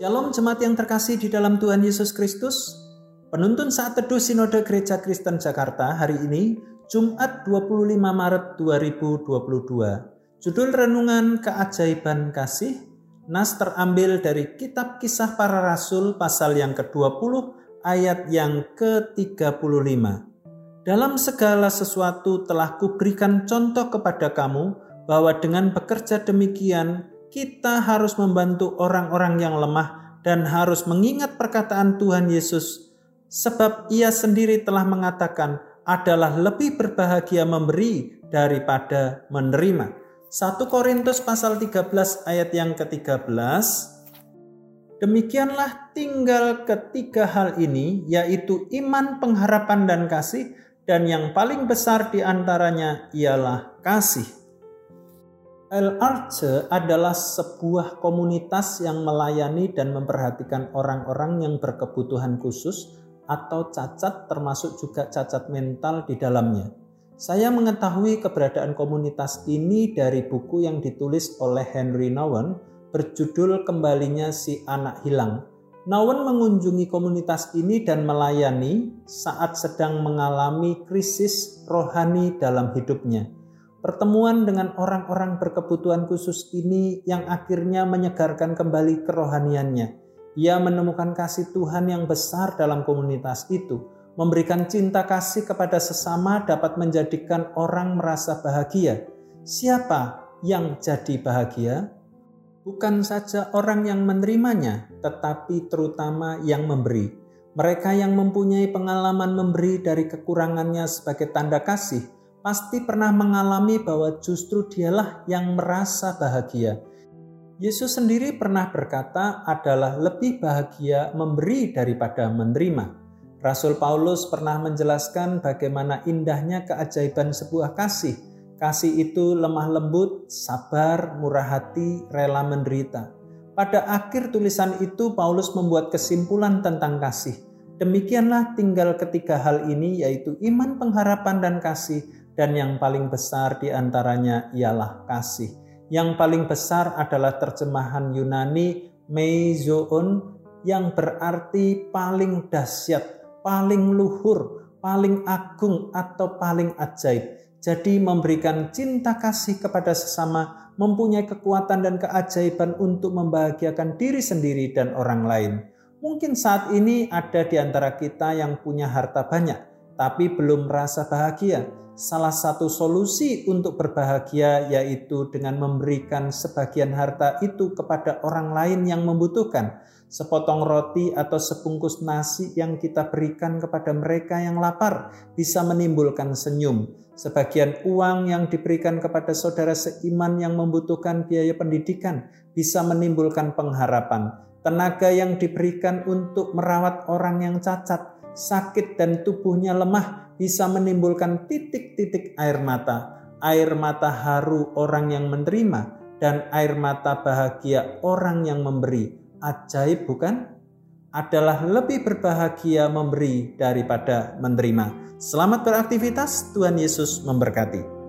Shalom jemaat yang terkasih di dalam Tuhan Yesus Kristus. Penuntun saat teduh Sinode Gereja Kristen Jakarta hari ini, Jumat 25 Maret 2022. Judul renungan keajaiban kasih, nas terambil dari kitab kisah para rasul pasal yang ke-20 ayat yang ke-35. Dalam segala sesuatu telah kuberikan contoh kepada kamu bahwa dengan bekerja demikian kita harus membantu orang-orang yang lemah dan harus mengingat perkataan Tuhan Yesus, sebab Ia sendiri telah mengatakan adalah lebih berbahagia memberi daripada menerima. 1 Korintus pasal 13 ayat yang ke-13 Demikianlah tinggal ketiga hal ini yaitu iman, pengharapan dan kasih dan yang paling besar di antaranya ialah kasih. El Arce adalah sebuah komunitas yang melayani dan memperhatikan orang-orang yang berkebutuhan khusus atau cacat termasuk juga cacat mental di dalamnya. Saya mengetahui keberadaan komunitas ini dari buku yang ditulis oleh Henry Nouwen berjudul Kembalinya Si Anak Hilang. Nouwen mengunjungi komunitas ini dan melayani saat sedang mengalami krisis rohani dalam hidupnya. Pertemuan dengan orang-orang berkebutuhan khusus ini yang akhirnya menyegarkan kembali kerohaniannya. Ia menemukan kasih Tuhan yang besar dalam komunitas itu. Memberikan cinta kasih kepada sesama dapat menjadikan orang merasa bahagia. Siapa yang jadi bahagia? Bukan saja orang yang menerimanya, tetapi terutama yang memberi. Mereka yang mempunyai pengalaman memberi dari kekurangannya sebagai tanda kasih pasti pernah mengalami bahwa justru dialah yang merasa bahagia. Yesus sendiri pernah berkata adalah lebih bahagia memberi daripada menerima. Rasul Paulus pernah menjelaskan bagaimana indahnya keajaiban sebuah kasih. Kasih itu lemah lembut, sabar, murah hati, rela menderita. Pada akhir tulisan itu Paulus membuat kesimpulan tentang kasih. Demikianlah tinggal ketiga hal ini yaitu iman, pengharapan, dan kasih dan yang paling besar di antaranya ialah kasih. Yang paling besar adalah terjemahan Yunani meizoon yang berarti paling dahsyat, paling luhur, paling agung atau paling ajaib. Jadi memberikan cinta kasih kepada sesama mempunyai kekuatan dan keajaiban untuk membahagiakan diri sendiri dan orang lain. Mungkin saat ini ada di antara kita yang punya harta banyak, tapi belum merasa bahagia salah satu solusi untuk berbahagia yaitu dengan memberikan sebagian harta itu kepada orang lain yang membutuhkan. Sepotong roti atau sebungkus nasi yang kita berikan kepada mereka yang lapar bisa menimbulkan senyum. Sebagian uang yang diberikan kepada saudara seiman yang membutuhkan biaya pendidikan bisa menimbulkan pengharapan. Tenaga yang diberikan untuk merawat orang yang cacat, sakit, dan tubuhnya lemah bisa menimbulkan titik-titik air mata, air mata haru orang yang menerima, dan air mata bahagia orang yang memberi. Ajaib, bukan? Adalah lebih berbahagia memberi daripada menerima. Selamat beraktivitas, Tuhan Yesus memberkati.